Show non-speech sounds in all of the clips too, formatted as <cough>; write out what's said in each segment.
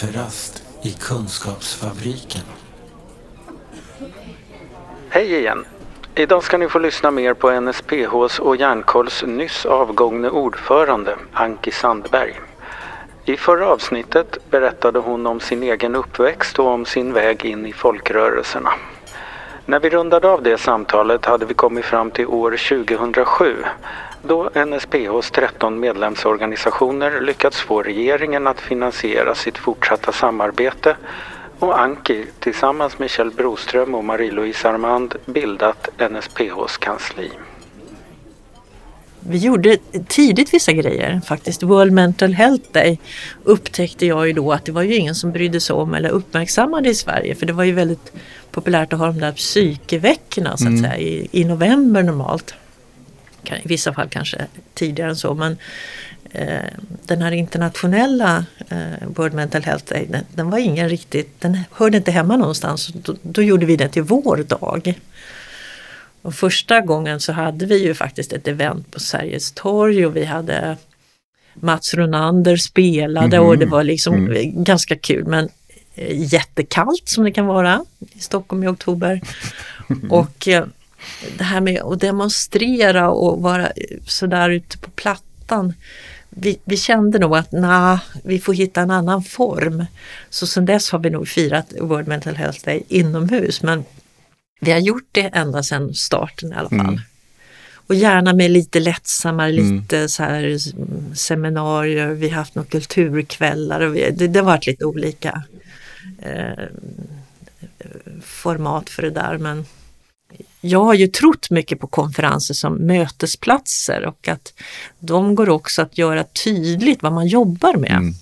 kafferast i Kunskapsfabriken. Hej igen! Idag ska ni få lyssna mer på NSPHs och Järnkolls nyss avgångne ordförande Anki Sandberg. I förra avsnittet berättade hon om sin egen uppväxt och om sin väg in i folkrörelserna. När vi rundade av det samtalet hade vi kommit fram till år 2007 då NSPHs 13 medlemsorganisationer lyckats få regeringen att finansiera sitt fortsatta samarbete och Anki tillsammans med Kjell Broström och Marie-Louise Armand bildat NSPHs kansli. Vi gjorde tidigt vissa grejer faktiskt. World Mental Health Day upptäckte jag ju då att det var ju ingen som brydde sig om eller uppmärksammade i Sverige för det var ju väldigt populärt att ha de där psykeveckorna så att mm. säga i, i november normalt. I vissa fall kanske tidigare än så men eh, den här internationella eh, World Mental Health Day den, den, var ingen riktigt, den hörde inte hemma någonstans. Då, då gjorde vi den till vår dag. Och första gången så hade vi ju faktiskt ett event på Sergels torg och vi hade Mats Ronander spelade mm. och det var liksom mm. ganska kul men eh, jättekallt som det kan vara i Stockholm i oktober. <laughs> Och eh, det här med att demonstrera och vara sådär ute på plattan. Vi, vi kände nog att nah, vi får hitta en annan form. Så sedan dess har vi nog firat World Mental Health Day inomhus men vi har gjort det ända sedan starten i alla fall. Mm. Och gärna med lite lättsammare, mm. lite så här seminarier, vi har haft några kulturkvällar och vi, det, det har varit lite olika eh, format för det där. Men jag har ju trott mycket på konferenser som mötesplatser och att de går också att göra tydligt vad man jobbar med. Mm.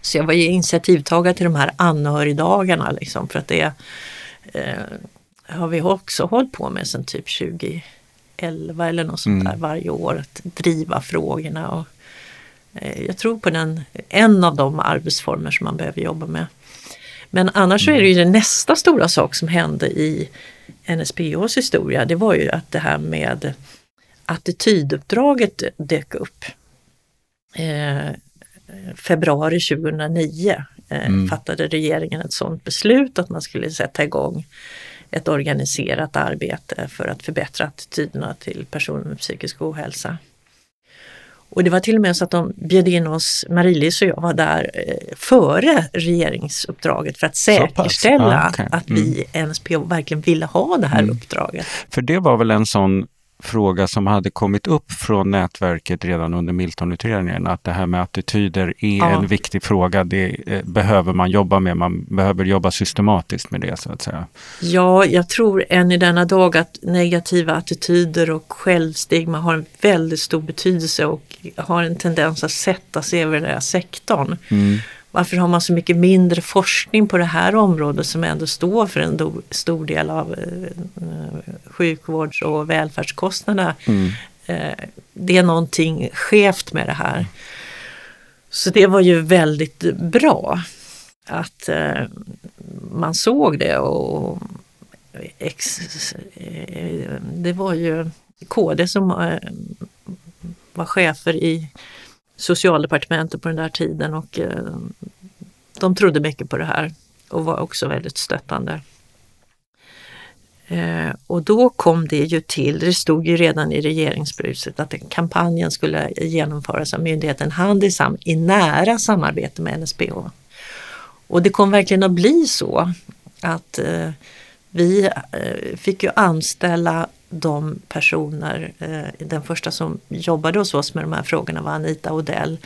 Så jag var ju initiativtagare till de här anhörigdagarna liksom för att det eh, har vi också hållit på med sedan typ 2011 eller något sånt där mm. varje år. Att driva frågorna. Och, eh, jag tror på den, en av de arbetsformer som man behöver jobba med. Men annars mm. är det ju nästa stora sak som hände i NSPHs historia. Det var ju att det här med attityduppdraget dök upp. Eh, februari 2009 eh, mm. fattade regeringen ett sådant beslut att man skulle sätta igång ett organiserat arbete för att förbättra attityderna till personer med psykisk ohälsa. Och det var till och med så att de bjöd in oss, Marie-Lis och jag var där eh, före regeringsuppdraget för att säkerställa ah, okay. mm. att vi NSPH verkligen ville ha det här mm. uppdraget. För det var väl en sån fråga som hade kommit upp från nätverket redan under Miltonutredningen, att det här med attityder är ja. en viktig fråga. Det eh, behöver man jobba med, man behöver jobba systematiskt med det så att säga. Ja, jag tror än i denna dag att negativa attityder och självstigma har en väldigt stor betydelse och har en tendens att sätta sig över den här sektorn. Mm. Varför har man så mycket mindre forskning på det här området som ändå står för en do, stor del av eh, sjukvårds och välfärdskostnaderna? Mm. Eh, det är någonting skevt med det här. Så det var ju väldigt bra att eh, man såg det och ex, eh, det var ju KD som eh, var chefer i socialdepartementet på den där tiden och eh, de trodde mycket på det här och var också väldigt stöttande. Eh, och då kom det ju till, det stod ju redan i regeringsbruset att kampanjen skulle genomföras av myndigheten Handisam i nära samarbete med NSPH. Och det kom verkligen att bli så att eh, vi fick ju anställa de personer, eh, den första som jobbade hos oss med de här frågorna var Anita Odell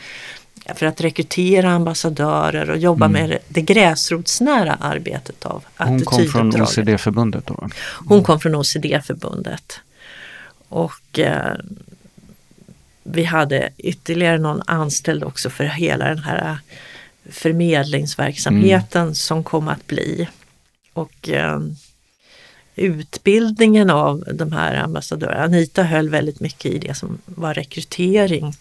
för att rekrytera ambassadörer och jobba mm. med det gräsrotsnära arbetet av Hon kom från OCD-förbundet då? Hon kom från OCD-förbundet. Och eh, vi hade ytterligare någon anställd också för hela den här förmedlingsverksamheten mm. som kom att bli. Och eh, utbildningen av de här ambassadörerna. Anita höll väldigt mycket i det som var rekrytering.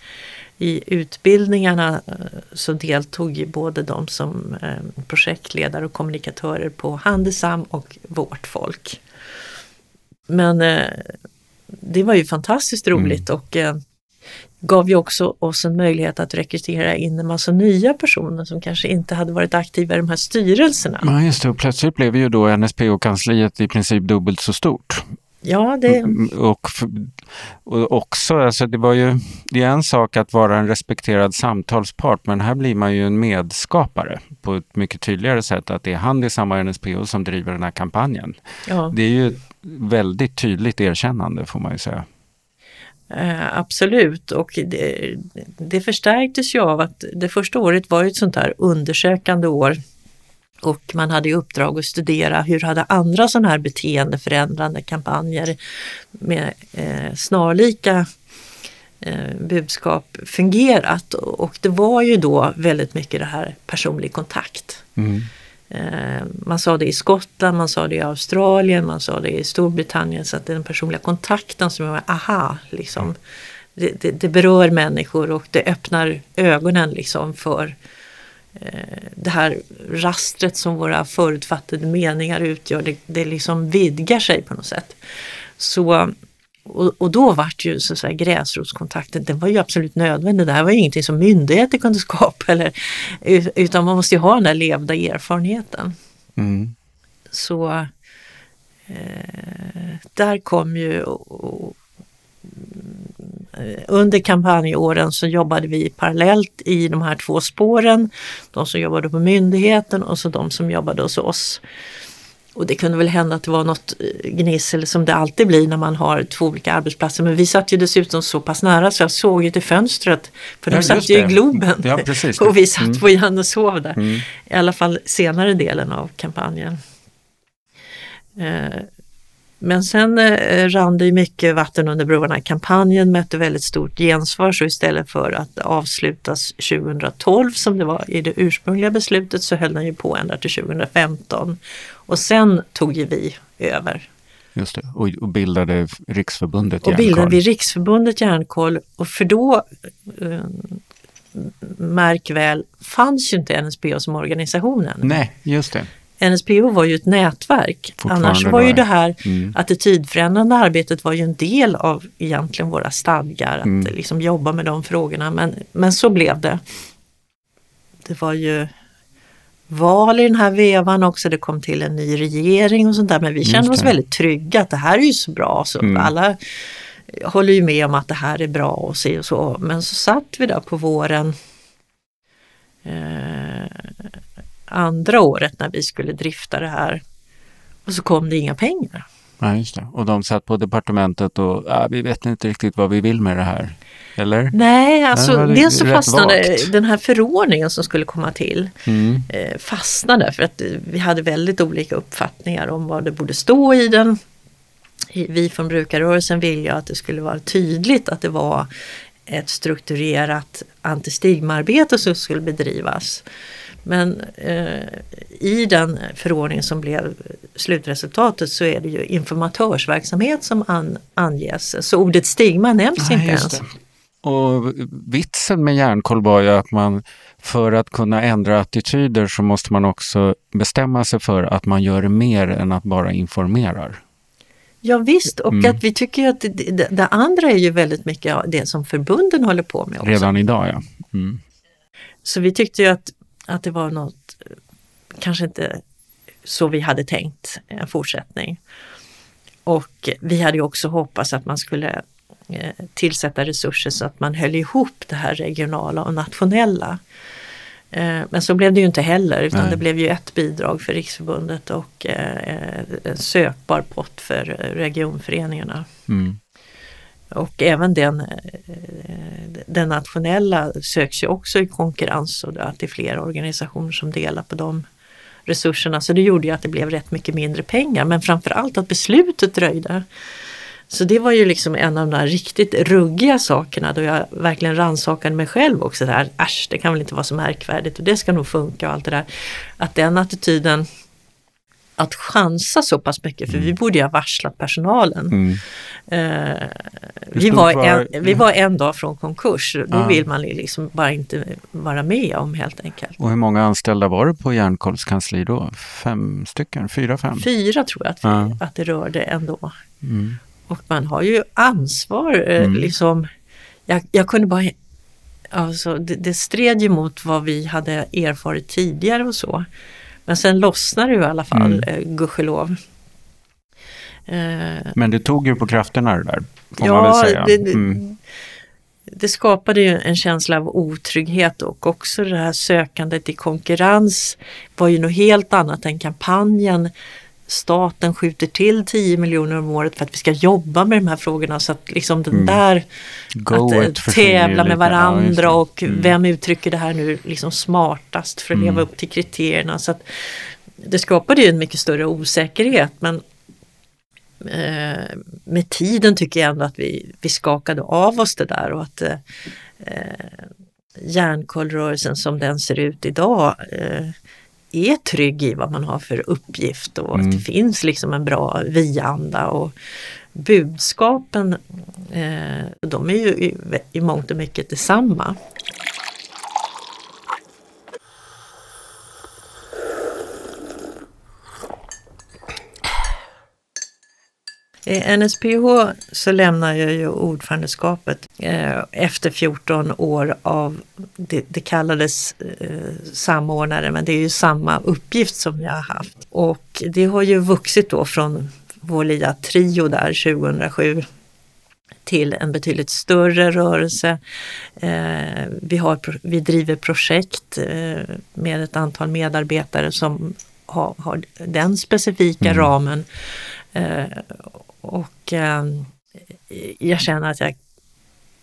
I utbildningarna eh, så deltog ju både de som eh, projektledare och kommunikatörer på Handisam och Vårt Folk. Men eh, det var ju fantastiskt roligt mm. och gav ju också oss en möjlighet att rekrytera in en massa nya personer som kanske inte hade varit aktiva i de här styrelserna. Ja, just det. Och plötsligt blev ju då NSPO-kansliet i princip dubbelt så stort. Ja, det... Mm, och, och också, alltså det var ju, det är en sak att vara en respekterad samtalspart, men här blir man ju en medskapare på ett mycket tydligare sätt, att det är Handisam och NSPO som driver den här kampanjen. Ja. Det är ju ett väldigt tydligt erkännande får man ju säga. Eh, absolut och det, det förstärktes ju av att det första året var ett sånt här undersökande år och man hade i uppdrag att studera hur hade andra sådana här beteendeförändrande kampanjer med eh, snarlika eh, budskap fungerat och det var ju då väldigt mycket det här personlig kontakt. Mm. Eh, man sa det i Skottland, man sa det i Australien, man sa det i Storbritannien så att den personliga kontakten som var aha, liksom. Det, det, det berör människor och det öppnar ögonen liksom för eh, det här rastret som våra förutfattade meningar utgör, det, det liksom vidgar sig på något sätt. Så och, och, då vart ju så, så här, gräsrotskontakten, den var ju absolut nödvändig. Det här var ju ingenting som myndigheter kunde skapa. Eller, utan man måste ju ha den där levda erfarenheten. Mm. Så eh, där kom ju och, under kampanjåren så jobbade vi parallellt i de här två spåren. De som jobbade på myndigheten och så de som jobbade hos oss. Och det kunde väl hända att det var något eh, gnissel som det alltid blir när man har två olika arbetsplatser. Men vi satt ju dessutom så pass nära så jag såg ju till fönstret. För de ja, satt ju i Globen. Ja, precis. <laughs> och vi satt mm. på Johanneshov där. Mm. I alla fall senare delen av kampanjen. Men sen eh, rann det mycket vatten under broarna. Kampanjen mötte väldigt stort gensvar så istället för att avslutas 2012 som det var i det ursprungliga beslutet så höll den ju på ända till 2015. Och sen tog ju vi över. Just det, och, och bildade Riksförbundet Järnkoll. Och bildade vi Riksförbundet Järnkoll och för då eh, märk väl, fanns ju inte NSBO som organisationen. Nej, just det. NSPO var ju ett nätverk. Annars var ju det här mm. attitydförändrande arbetet var ju en del av egentligen våra stadgar, att mm. liksom jobba med de frågorna. Men, men så blev det. Det var ju val i den här vevan också, det kom till en ny regering och sånt där. Men vi kände oss väldigt trygga att det här är ju så bra. Så mm. Alla håller ju med om att det här är bra och så och så. Men så satt vi där på våren eh, andra året när vi skulle drifta det här. Och så kom det inga pengar. Ja, just det. Och de satt på departementet och ja, vi vet inte riktigt vad vi vill med det här. Eller? Nej, alltså det dels så fastnade vagt. den här förordningen som skulle komma till mm. eh, fastnade för att vi hade väldigt olika uppfattningar om vad det borde stå i den. Vi från brukarrörelsen ville ju att det skulle vara tydligt att det var ett strukturerat antistigmaarbete som skulle bedrivas. Men eh, i den förordning som blev slutresultatet så är det ju informatörsverksamhet som an, anges. Så ordet stigma nämns ah, inte ens. Och vitsen med järnkoll var ju att man för att kunna ändra attityder så måste man också bestämma sig för att man gör mer än att bara informerar. Ja visst och mm. att vi tycker att det, det, det, andra är ju väldigt mycket det som förbunden håller på med också. Redan idag ja. Mm. Så vi tyckte ju att att det var något, kanske inte så vi hade tänkt en fortsättning. Och vi hade ju också hoppats att man skulle eh, tillsätta resurser så att man höll ihop det här regionala och nationella. Eh, men så blev det ju inte heller utan Nej. det blev ju ett bidrag för Riksförbundet och eh, en sökbar pott för regionföreningarna. Mm. Och även den, eh, den nationella söks ju också i konkurrens och att det är flera organisationer som delar på de resurserna. Så det gjorde ju att det blev rätt mycket mindre pengar men framförallt att beslutet dröjde. Så det var ju liksom en av de där riktigt ruggiga sakerna då jag verkligen rannsakade mig själv också. Där, Äsch, det kan väl inte vara så märkvärdigt och det ska nog funka och allt det där. Att den attityden att chansa så pass mycket för mm. vi borde ju ha varslat personalen. Mm. Eh, vi, var en, vi var en dag från konkurs, då ah. vill man liksom bara inte vara med om helt enkelt. Och hur många anställda var det på Järnkolls kansli då? Fem stycken? Fyra, fem? Fyra tror jag att, vi, ah. att det rörde ändå. Mm. Och man har ju ansvar eh, mm. liksom jag, jag kunde bara Alltså, det, det stred ju mot vad vi hade erfarit tidigare och så. Men sen lossnade det ju i alla fall, mm. eh, gudskelov. Eh, Men det tog ju på krafterna det där, får ja, man väl säga. Det, mm. det, skapade ju en känsla av otrygghet och också det här sökandet i konkurrens var ju något helt annat än kampanjen staten skjuter till 10 miljoner om året för att vi ska jobba med de här frågorna så att liksom den mm. där Go att eh, tävla med varandra och mm. vem uttrycker det här nu liksom smartast för att mm. leva upp till kriterierna. Så att det skapade ju en mycket större osäkerhet men eh, med tiden tycker jag ändå att vi, vi skakade av oss det där och att eh, eh järnkollrörelsen som den ser ut idag eh, är trygg i vad man har för uppgift och mm. att det finns liksom en bra vi-anda och budskapen eh, de är ju i, i mångt och mycket detsamma. I NSPH så lämnar jag ju ordförandeskapet eh, efter 14 år av, det, det kallades eh, samordnare, men det är ju samma uppgift som jag har haft. Och det har ju vuxit då från vår lilla trio där 2007 till en betydligt större rörelse. Eh, vi, har, vi driver projekt eh, med ett antal medarbetare som har, har den specifika mm. ramen. Eh, och eh, jag känner att jag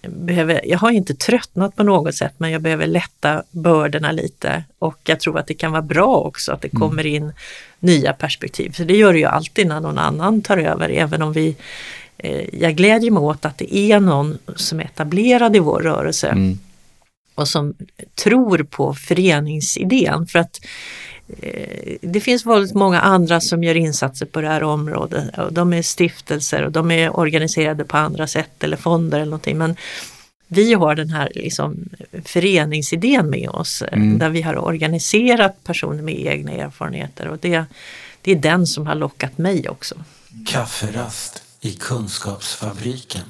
behöver, jag har inte tröttnat på något sätt men jag behöver lätta bördorna lite och jag tror att det kan vara bra också att det mm. kommer in nya perspektiv. För det gör det ju alltid när någon annan tar över även om vi eh, jag glädjer mig åt att det är någon som är etablerad i vår rörelse mm. och som tror på föreningsidén. För att det finns väldigt många andra som gör insatser på det här området. Och de är stiftelser och de är organiserade på andra sätt eller fonder eller någonting. Men vi har den här liksom föreningsidén med oss eh, mm. där vi har organiserat personer med egna erfarenheter och det, det är den som har lockat mig också. Kafferast i Kunskapsfabriken.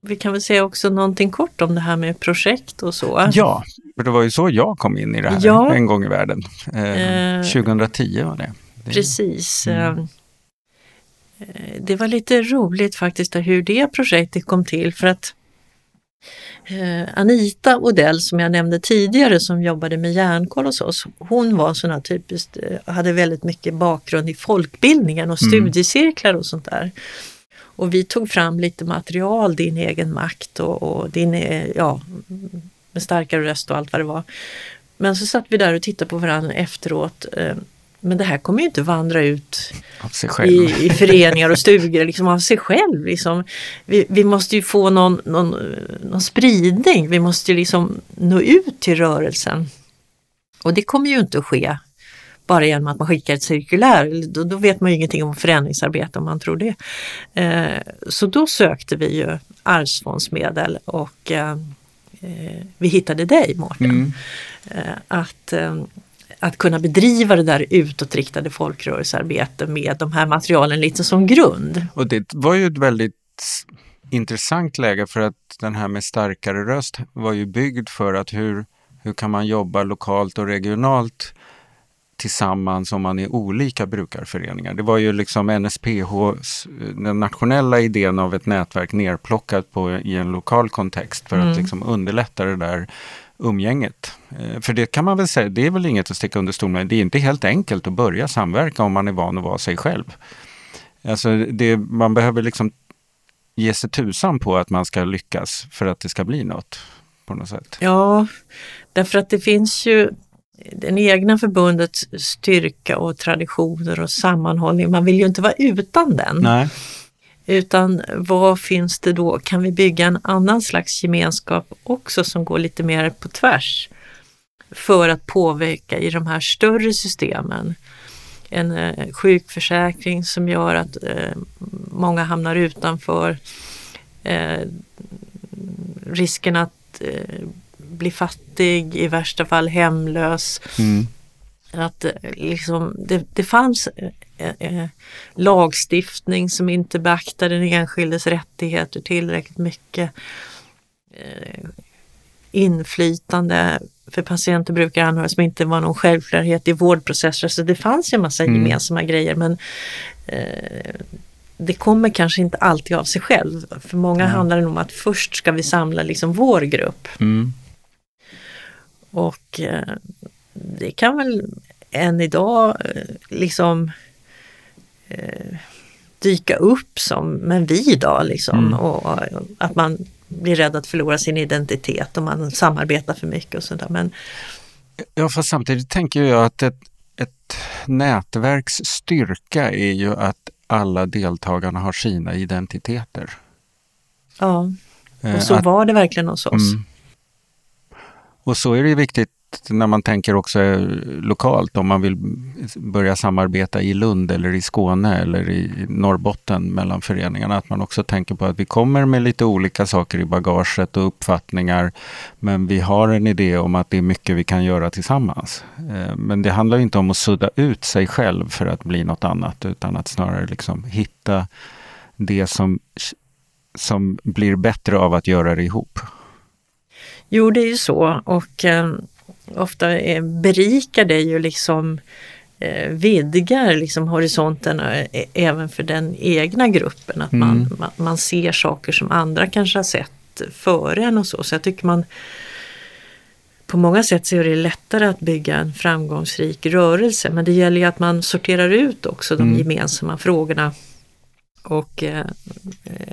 Vi kan väl säga också någonting kort om det här med projekt och så. Ja, för det var ju så jag kom in i det här ja. en gång i världen. Eh, 2010 var det. det precis. Mm. Eh, det var lite roligt faktiskt hur det projektet kom till för att eh, Anita Odell som jag nämnde tidigare som jobbade med järnkoll hos oss, hon var sån typiskt, eh, hade väldigt mycket bakgrund i folkbildningen och mm. studiecirklar och sånt där. Och vi tog fram lite material, din egen makt och, och din, ja, med starkare röst och allt vad det var. Men så satt vi där och tittade på varandra efteråt. Eh, men det här kommer ju inte vandra ut i, i, föreningar och stugor liksom av sig själv. Liksom. Vi, vi måste ju få någon, någon, någon spridning, vi måste ju liksom nå ut till rörelsen. Och det kommer ju inte att ske bara genom att man skickar ett cirkulär. Då, då vet man ju ingenting om förändringsarbete om man tror det. Eh, så då sökte vi ju arvsfondsmedel och eh, eh, vi hittade dig Mårten. Mm. Eh, att, eh, att kunna bedriva det där utåtriktade folkrörelsearbete med de här materialen lite som grund. Och det var ju ett väldigt intressant läge för att den här med starkare röst var ju byggd för att hur, hur kan man jobba lokalt och regionalt tillsammans om man är olika brukarföreningar. Det var ju liksom NSPH, den nationella idén av ett nätverk nerplockat på, i en lokal kontext för mm. att liksom underlätta det där umgänget. Eh, för det kan man väl säga, det är väl inget att sticka under stol med. Det är inte helt enkelt att börja samverka om man är van att vara sig själv. Alltså det, man behöver liksom ge sig tusan på att man ska lyckas för att det ska bli något. på något sätt. Ja, därför att det finns ju den egna förbundets styrka och traditioner och sammanhållning. Man vill ju inte vara utan den. Nej. Utan vad finns det då? Kan vi bygga en annan slags gemenskap också som går lite mer på tvärs? För att påverka i de här större systemen. En eh, sjukförsäkring som gör att eh, många hamnar utanför. Eh, risken att eh, bli fattig, i värsta fall hemlös. Mm. Att eh, liksom, det, det fanns eh, eh, lagstiftning som inte beaktade den enskildes rättigheter tillräckligt mycket. eh, inflytande för patienter, brukare och anhöriga som inte var någon självklarhet i vårdprocesser. Så det fanns ju en massa mm. gemensamma grejer men eh, det kommer kanske inte alltid av sig själv. För många mm. handlar det om att först ska vi samla liksom vår grupp. Mm. Och eh, det kan väl än idag eh, liksom eh, dyka upp som, men vi då liksom. Mm. Och, att man blir rädd att förlora sin identitet och man samarbetar för mycket och sådär. Men... Ja, fast samtidigt tänker jag att ett, ett nätverks styrka är ju att alla deltagarna har sina identiteter. Ja, och så att, var det verkligen hos oss. Mm. Och så är det viktigt när man tänker också eh, lokalt, om man vill börja samarbeta i Lund eller i Skåne eller i Norrbotten mellan föreningarna, att man också tänker på att vi kommer med lite olika saker i bagaget och uppfattningar, men vi har en idé om att det är mycket vi kan göra tillsammans. Eh, men det handlar inte om att sudda ut sig själv för att bli något annat, utan att snarare liksom hitta det som, som blir bättre av att göra det ihop. Jo, det är ju så och eh, ofta berikar det ju liksom eh, vidgar liksom horisonten eh, även för den egna gruppen. Att mm. man, man, man, ser saker som andra kanske har sett före en och så. Så jag tycker man på många sätt så är det lättare att bygga en framgångsrik rörelse men det gäller ju att man sorterar ut också de mm. gemensamma frågorna och eh,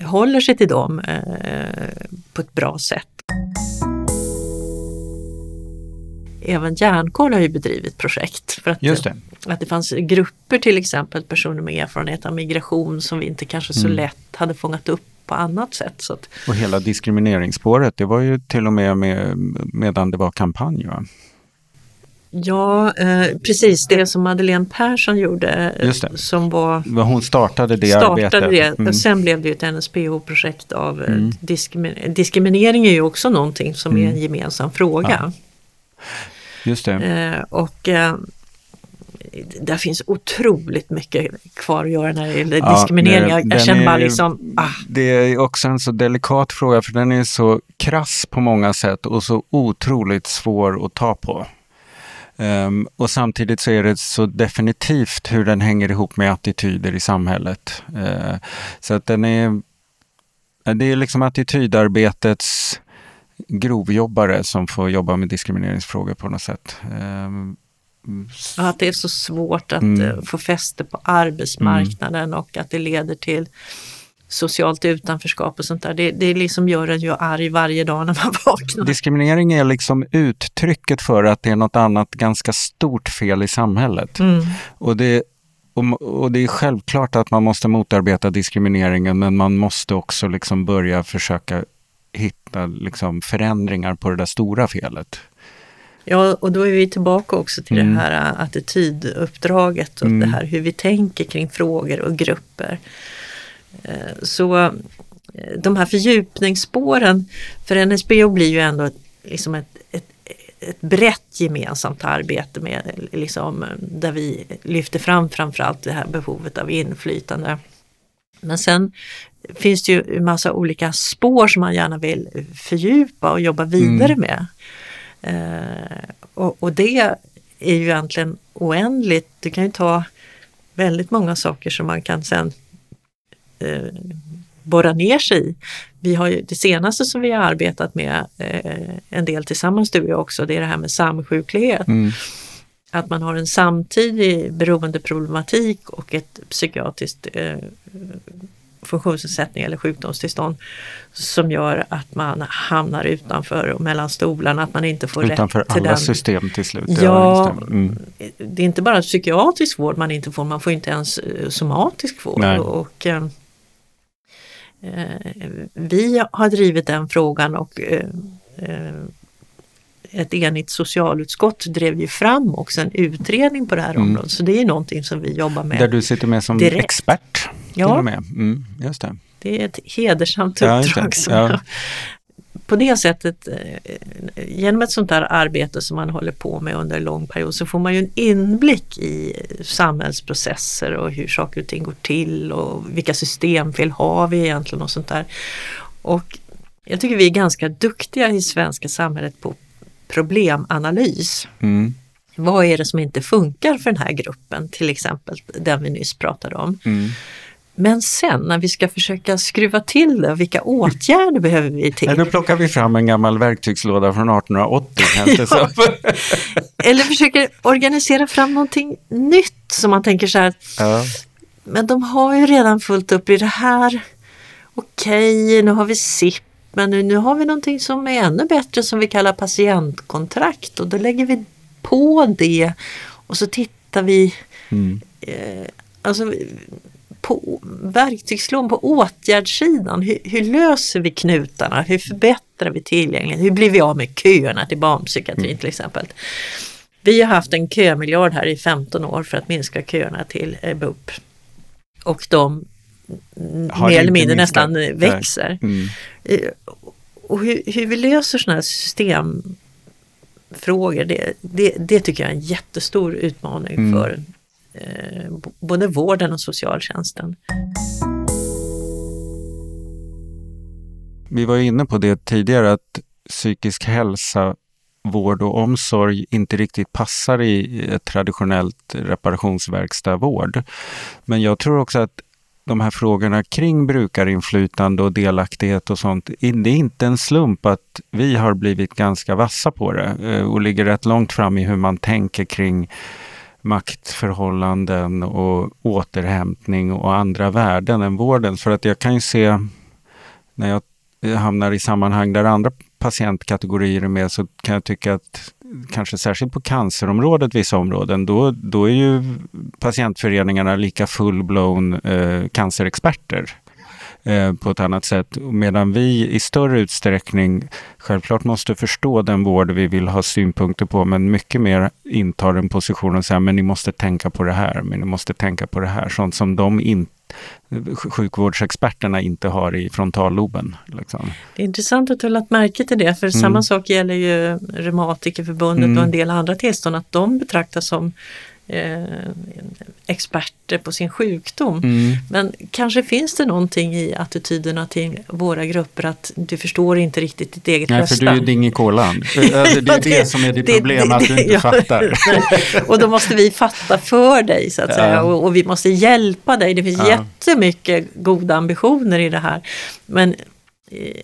håller sig till dem eh, på ett bra sätt även Järnkoll har ju bedrivit projekt. För att, Just det. att det fanns grupper till exempel, personer med erfarenhet av migration som vi inte kanske så mm. lätt hade fångat upp på annat sätt. Så att, och hela diskrimineringsspåret, det var ju till och med, med medan det var kampanj va? Ja, eh, precis det som Madeleine Persson gjorde. Som var, Hon startade det startade arbetet. Det. Mm. Sen blev det ett NSPH-projekt av eh, mm. diskriminering. Diskriminering är ju också någonting som mm. är en gemensam fråga. Ja. Just det. Eh, och eh, där finns otroligt mycket kvar att göra när det gäller ja, diskriminering. Jag, jag känner bara liksom... Ah. Det är också en så delikat fråga för den är så krass på många sätt och så otroligt svår att ta på. Um, och samtidigt så är det så definitivt hur den hänger ihop med attityder i samhället. Uh, så att den är... Det är liksom attitydarbetets grovjobbare som får jobba med diskrimineringsfrågor på något sätt. Um, att det är så svårt att mm. Eh, få fäste på arbetsmarknaden mm. och att det leder till socialt utanförskap och sånt där. Det, det liksom gör en ju arg varje dag när man <laughs> vaknar. Diskriminering är liksom uttrycket för att det är något annat ganska stort fel i samhället. Mm. Och, det, och, och, det är självklart att man måste motarbeta diskrimineringen men man måste också liksom börja försöka hitta liksom förändringar på det där stora felet. Ja, och då är vi tillbaka också till mm. det här attityduppdraget och mm. det här hur vi tänker kring frågor och grupper. Eh, så eh, de här fördjupningsspåren, för NSBO blir ju ändå liksom ett, ett, ett brett gemensamt arbete med, liksom, där vi lyfter fram framförallt det här behovet av inflytande. Men sen finns det ju en massa olika spår som man gärna vill fördjupa och jobba vidare mm. med. Eh, och, och, det är ju egentligen oändligt. Du kan ju ta väldigt många saker som man kan sen eh, borra ner sig i. Vi har ju, det senaste som vi har arbetat med eh, en del tillsammans du och jag också, det är det här med samsjuklighet. Mm. Att man har en samtidig beroendeproblematik och ett psykiatriskt eh, funktionsnedsättning eller sjukdomstillstånd som gör att man hamnar utanför och mellan stolarna, att man inte får utanför rätt till alla den. system till slut. Ja, ja mm. det är inte bara psykiatrisk vård man inte får, man får inte ens eh, somatisk vård. Nej. Och, eh, eh, vi har drivit den frågan och eh, eh, ett enigt socialutskott drev ju fram också en utredning på det här mm. området. Så det är någonting som vi jobbar med. Där du sitter med som direkt. expert? Ja, med. Mm, just det. det är ett hedersamt uppdrag. Ja, ja. På det sättet, eh, genom ett sånt där arbete som man håller på med under en lång period så får man ju en inblick i samhällsprocesser och hur saker och ting går till och vilka systemfel har vi egentligen och sånt där. Och Jag tycker vi är ganska duktiga i svenska samhället på problemanalys. Mm. Vad är det som inte funkar för den här gruppen, till exempel den vi nyss pratade om. Mm. Men sen när vi ska försöka skruva till det, vilka åtgärder behöver vi till? Ja, då plockar vi fram en gammal verktygslåda från 1880. ja. Eller försöker organisera fram någonting nytt som man tänker så här, ja. men de har ju redan fullt upp i det här. Okej, nu har vi SIP, men nu, nu har vi någonting som är ännu bättre som vi kallar patientkontrakt och då lägger vi på det och så tittar vi mm. eh, alltså, på verktygslådan, på åtgärdssidan. Hur, hur, löser vi knutarna? Hur förbättrar vi tillgängligheten? Hur blir vi av med köerna till barnpsykiatrin mm. till exempel? Vi har haft en kömiljard här i 15 år för att minska köerna till eh, BUP. Och de har mer eller mindre nästan växer. Mm. Eh, och hur, hur, vi löser sådana här systemfrågor, det, det, det, tycker jag är en jättestor utmaning mm. för Eh, både vården och socialtjänsten. Vi var inne på det tidigare att psykisk hälsa, vård och omsorg inte riktigt passar i ett traditionellt reparationsverkstadvård. Men jag tror också att de här frågorna kring brukarinflytande och delaktighet och sånt, det är inte en slump att vi har blivit ganska vassa på det eh, och ligger rätt långt fram i hur man tänker kring maktförhållanden och återhämtning och andra värden än vården. För att jag kan ju se när jag hamnar i sammanhang där andra patientkategorier är med så kan jag tycka att kanske särskilt på cancerområdet, vissa områden, då, då är ju patientföreningarna lika full-blown eh, cancerexperter eh, på ett annat sätt. Medan vi i större utsträckning självklart måste förstå den vård vi vill ha synpunkter på, men mycket mer intar en position och säger men ni måste tänka på det här, men ni måste tänka på det här. Sånt som de inte sjukvårdsexperterna inte har i frontalloben. Liksom. Det är intressant att du har lagt märke till det, för mm. samma sak gäller ju Reumatikerförbundet mm. och en del andra tillstånd, att de betraktas som eh, experter på sin sjukdom. Mm. Men kanske finns det någonting i attityderna till våra grupper att du förstår inte riktigt ditt eget Nej, bästa. Nej, för du är ding i kolan. <laughs> det är det, det som är ditt problem, det, att du inte <laughs> ja, fattar. <laughs> och då måste vi fatta för dig så att ja. säga och, och, vi måste hjälpa dig. Det finns ja. jättemycket goda ambitioner i det här. Men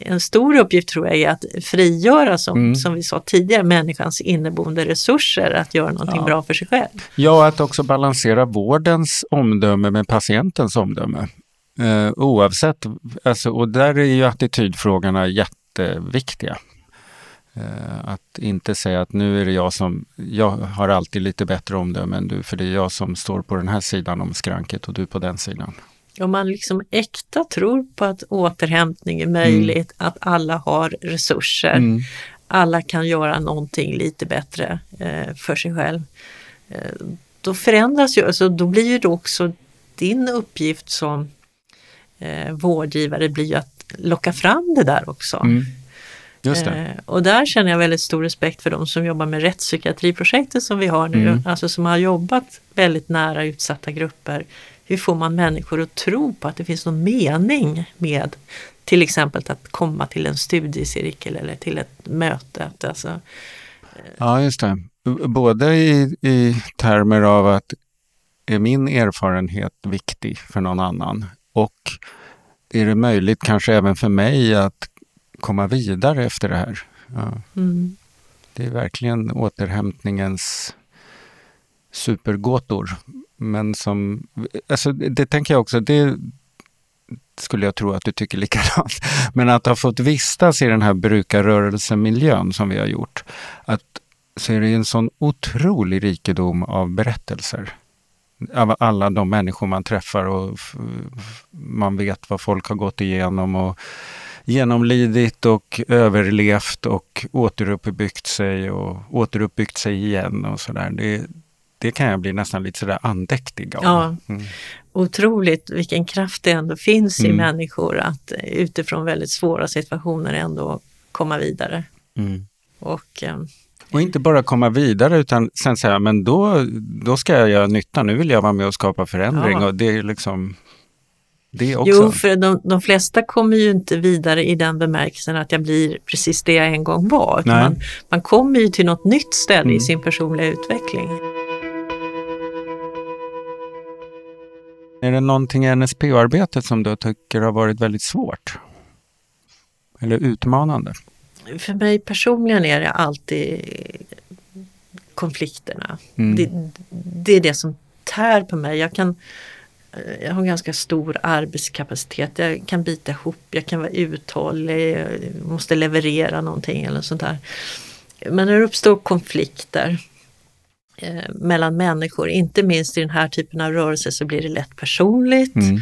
en stor uppgift tror jag är att frigöra, som, mm. som vi sa tidigare, människans inneboende resurser att göra någonting ja. bra för sig själv. Ja, att också balansera vårdens omdöme med patientens omdöme. Eh, oavsett, alltså, och där är ju attitydfrågorna jätteviktiga. Eh, att inte säga att nu är det jag som, jag har alltid lite bättre omdöme än du, för det är jag som står på den här sidan om skranket och du på den sidan. Om man liksom äkta tror på att återhämtning är möjligt, mm. att alla har resurser, mm. alla kan göra någonting lite bättre eh, för sig själv. Eh, då förändras ju, alltså då blir ju också din uppgift som eh, vårdgivare blir ju att locka fram det där också. Mm. Eh, och där känner jag väldigt stor respekt för de som jobbar med rättspsykiatriprojektet som vi har nu, mm. alltså som har jobbat väldigt nära utsatta grupper hur får man människor att tro på att det finns någon mening med till exempel att komma till en studiecirkel eller till ett möte? Alltså, eh, ja, just det. Både i, i termer av att är min erfarenhet viktig för någon annan och är det möjligt kanske även för mig att komma vidare efter det här? Ja. Mm. Det är verkligen återhämtningens supergåtor. Men som, alltså det tänker jag också, det skulle jag tro att du tycker <laughs> likadant. Men att ha fått vistas i den här brukarrörelsemiljön som vi har gjort, att så är det en sån otrolig rikedom av berättelser. Av alla de människor man träffar och man vet vad folk har gått igenom och genomlidit och överlevt och återuppbyggt sig och återuppbyggt sig igen och sådär. Det, det kan jag bli nästan lite sådär andäktig av. Ja, mm. Otroligt vilken kraft det ändå finns mm. i människor att utifrån väldigt svåra situationer ändå komma vidare. Mm. Och, eh, och inte bara komma vidare utan sen säga, men då, då ska jag göra nytta, nu vill jag vara med och skapa förändring. Ja. Och det är liksom det också? Jo, för de, de flesta kommer ju inte vidare i den bemärkelsen att jag blir precis det jag en gång var. Man, man kommer ju till något nytt ställe mm. i sin personliga utveckling. Är det någonting i NSPO-arbetet som du tycker har varit väldigt svårt? Eller utmanande? För mig personligen är det alltid konflikterna. Mm. Det, det, är det som tär på mig. Jag, kan, jag har ganska stor arbetskapacitet. Jag kan bita ihop, jag kan vara uthållig, jag måste leverera någonting eller sånt där. Men när det uppstår konflikter eh, mellan människor, inte minst i den här typen av rörelse så blir det lätt personligt. Mm.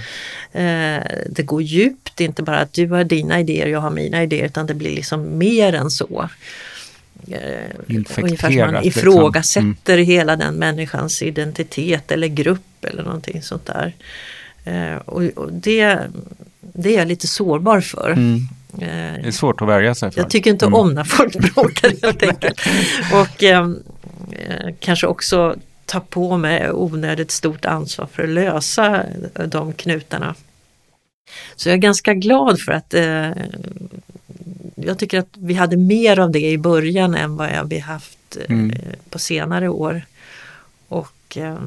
Eh, det går djupt, det är inte bara att du har dina idéer jag har mina idéer utan det blir liksom mer än så. Eh, ungefär som man liksom. ifrågasätter liksom. hela den människans identitet eller grupp eller någonting sånt där. Eh, och, och det, det är jag lite sårbar för. Mm. Eh, det är svårt att värja sig för. Jag tycker inte mm. om när folk <laughs> bråkar helt enkelt. <laughs> Och eh, kanske också ta på mig onödigt stort ansvar för att lösa de knutarna. Så jag är ganska glad för att eh, jag tycker att vi hade mer av det i början än vad vi haft eh, mm. på senare år. Och eh,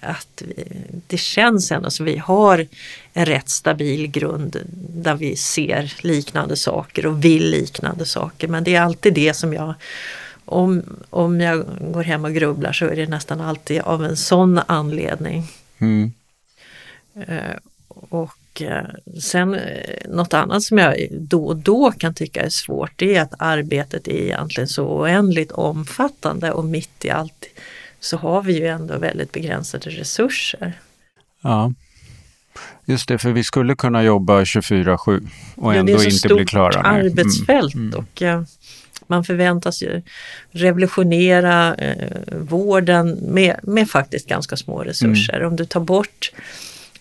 att vi, det känns ändå som vi har en rätt stabil grund där vi ser liknande saker och vill liknande saker. Men det är alltid det som jag om, om jag går hem och grubblar så är det nästan alltid av en sån anledning. Mm. Uh, och Eh, sen eh, något annat som jag då och då kan tycka är svårt det är att arbetet är egentligen så oändligt omfattande och mitt i allt så har vi ju ändå väldigt begränsade resurser. Ja, just det, för vi skulle kunna jobba 24-7 och ändå ja, inte bli klara. Det är ett stort arbetsfält mm. Mm. och eh, man förväntas ju revolutionera eh, vården med, med faktiskt ganska små resurser. Mm. Om du tar bort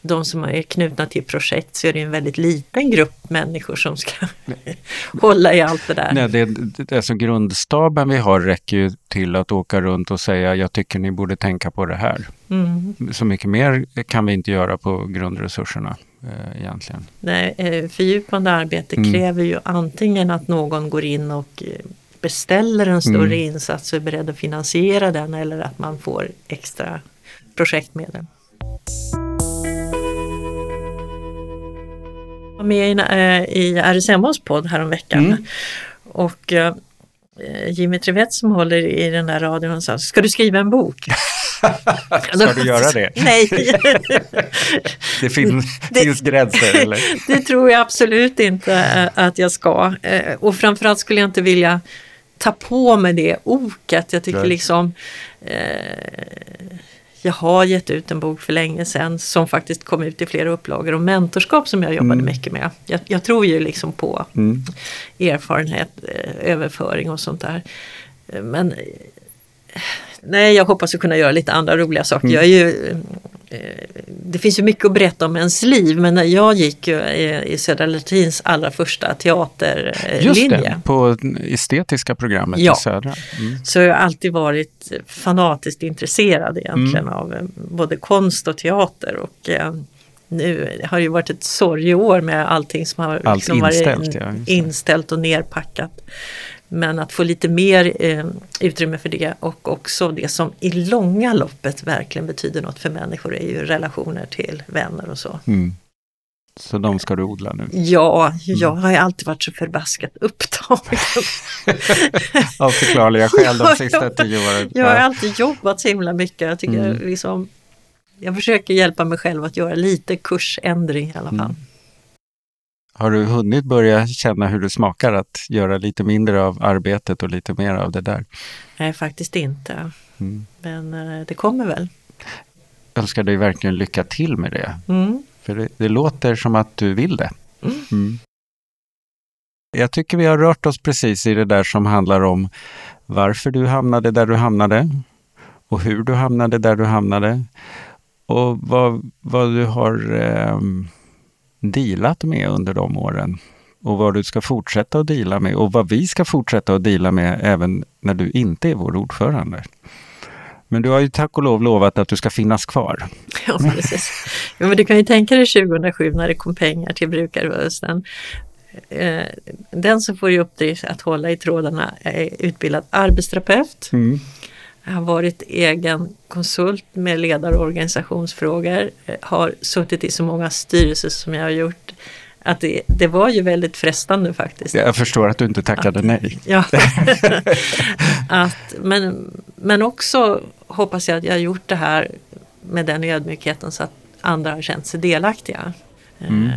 de som är knutna till projekt så är det en väldigt liten grupp människor som ska <laughs> hålla i allt det där. Nej, det, det, alltså grundstaben vi har räcker ju till att åka runt och säga jag tycker ni borde tänka på det här. Mm. Så mycket mer kan vi inte göra på grundresurserna eh, egentligen. Nej, eh, fördjupande arbete mm. kräver ju antingen att någon går in och eh, beställer en större mm. insats och är beredd att finansiera den eller att man får extra projektmedel var med i, äh, i RSMHs podd häromveckan. Mm. Och Jimmy Trivett som håller i den där radion sa, ska du skriva en bok? <laughs> ska du göra det? <laughs> Nej. <laughs> det finns, <laughs> det, finns gränser eller? det tror jag absolut inte äh, att jag ska. Och framförallt skulle jag inte vilja ta på mig det oket. Jag tycker liksom jag har gett ut en bok för länge sedan som faktiskt kom ut i flera upplagor om mentorskap som jag jobbade mm. mycket med. Jag, jag, tror ju liksom på mm. erfarenhet, eh, överföring och sånt där. Men eh, nej, jag hoppas att kunna göra lite andra roliga saker. Mm. Jag är ju Eh, det finns ju mycket att berätta om ens liv men när jag gick i Södra Latins allra första teaterlinje. Just det, på estetiska programmet ja. i Södra. Mm. Så jag har alltid varit fanatiskt intresserad egentligen mm. av eh, både konst och teater. Och eh, nu har det ju varit ett sorgeår med allting som har Allt liksom inställt, varit ja, inställt och nerpackat. Men att få lite mer eh, utrymme för det och också det som i långa loppet verkligen betyder något för människor är ju relationer till vänner och så. Mm. Så de ska du odla nu? Ja, jag mm. har ju alltid varit så förbaskat upptagen. <laughs> Av förklarliga skäl de sista tio åren. Jag har alltid jobbat så himla mycket. Jag, tycker mm. liksom, jag försöker hjälpa mig själv att göra lite kursändring i alla fall. Mm. Har du hunnit börja känna hur det smakar att göra lite mindre av arbetet och lite mer av det där? Nej, faktiskt inte. Mm. Men eh, det kommer väl. Jag önskar dig verkligen lycka till med det. Mm. För det, det, låter som att du vill det. Mm. mm. Jag tycker vi har rört oss precis i det där som handlar om varför du hamnade där du hamnade och hur du hamnade där du hamnade och vad, vad du har eh, dealat med under de åren och vad du ska fortsätta att dela med och vad vi ska fortsätta att dela med även när du inte är vår ordförande. Men du har ju tack och lov lovat att du ska finnas kvar. Ja, precis. Ja, men du kan ju tänka dig 2007 när det kom pengar till brukarrörelsen. Eh, den som får i uppdrag att hålla i trådarna är utbildad arbetsterapeut. Mm. Har varit egen konsult med ledar och organisationsfrågor. Eh, har suttit i så många styrelser som jag har gjort. Att det, det var ju väldigt frestande faktiskt. Jag förstår att du inte tackade att, nej. Ja. <laughs> att, men, men också hoppas jag att jag har gjort det här med den ödmjukheten så att andra har känt sig delaktiga. Mm. Eh,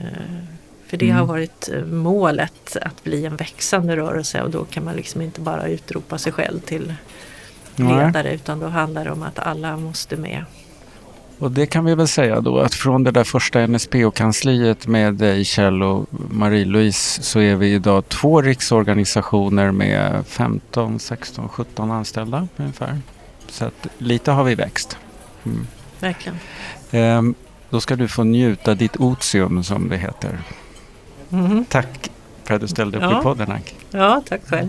för det mm. har varit eh, målet att bli en växande rörelse och då kan man liksom inte bara utropa sig själv till ledare Nej. utan då handlar det om att alla måste med. Och det kan vi väl säga då att från det där första NSPO-kansliet med dig Kjell och Marie-Louise så är vi idag två riksorganisationer med 15, 16, 17 anställda ungefär. Så att lite har vi växt. Mm. Verkligen. Ehm, då ska du få njuta ditt otium som det heter. Mm. Tack för att du ställde upp ja. i podden Anki. Ja, tack själv.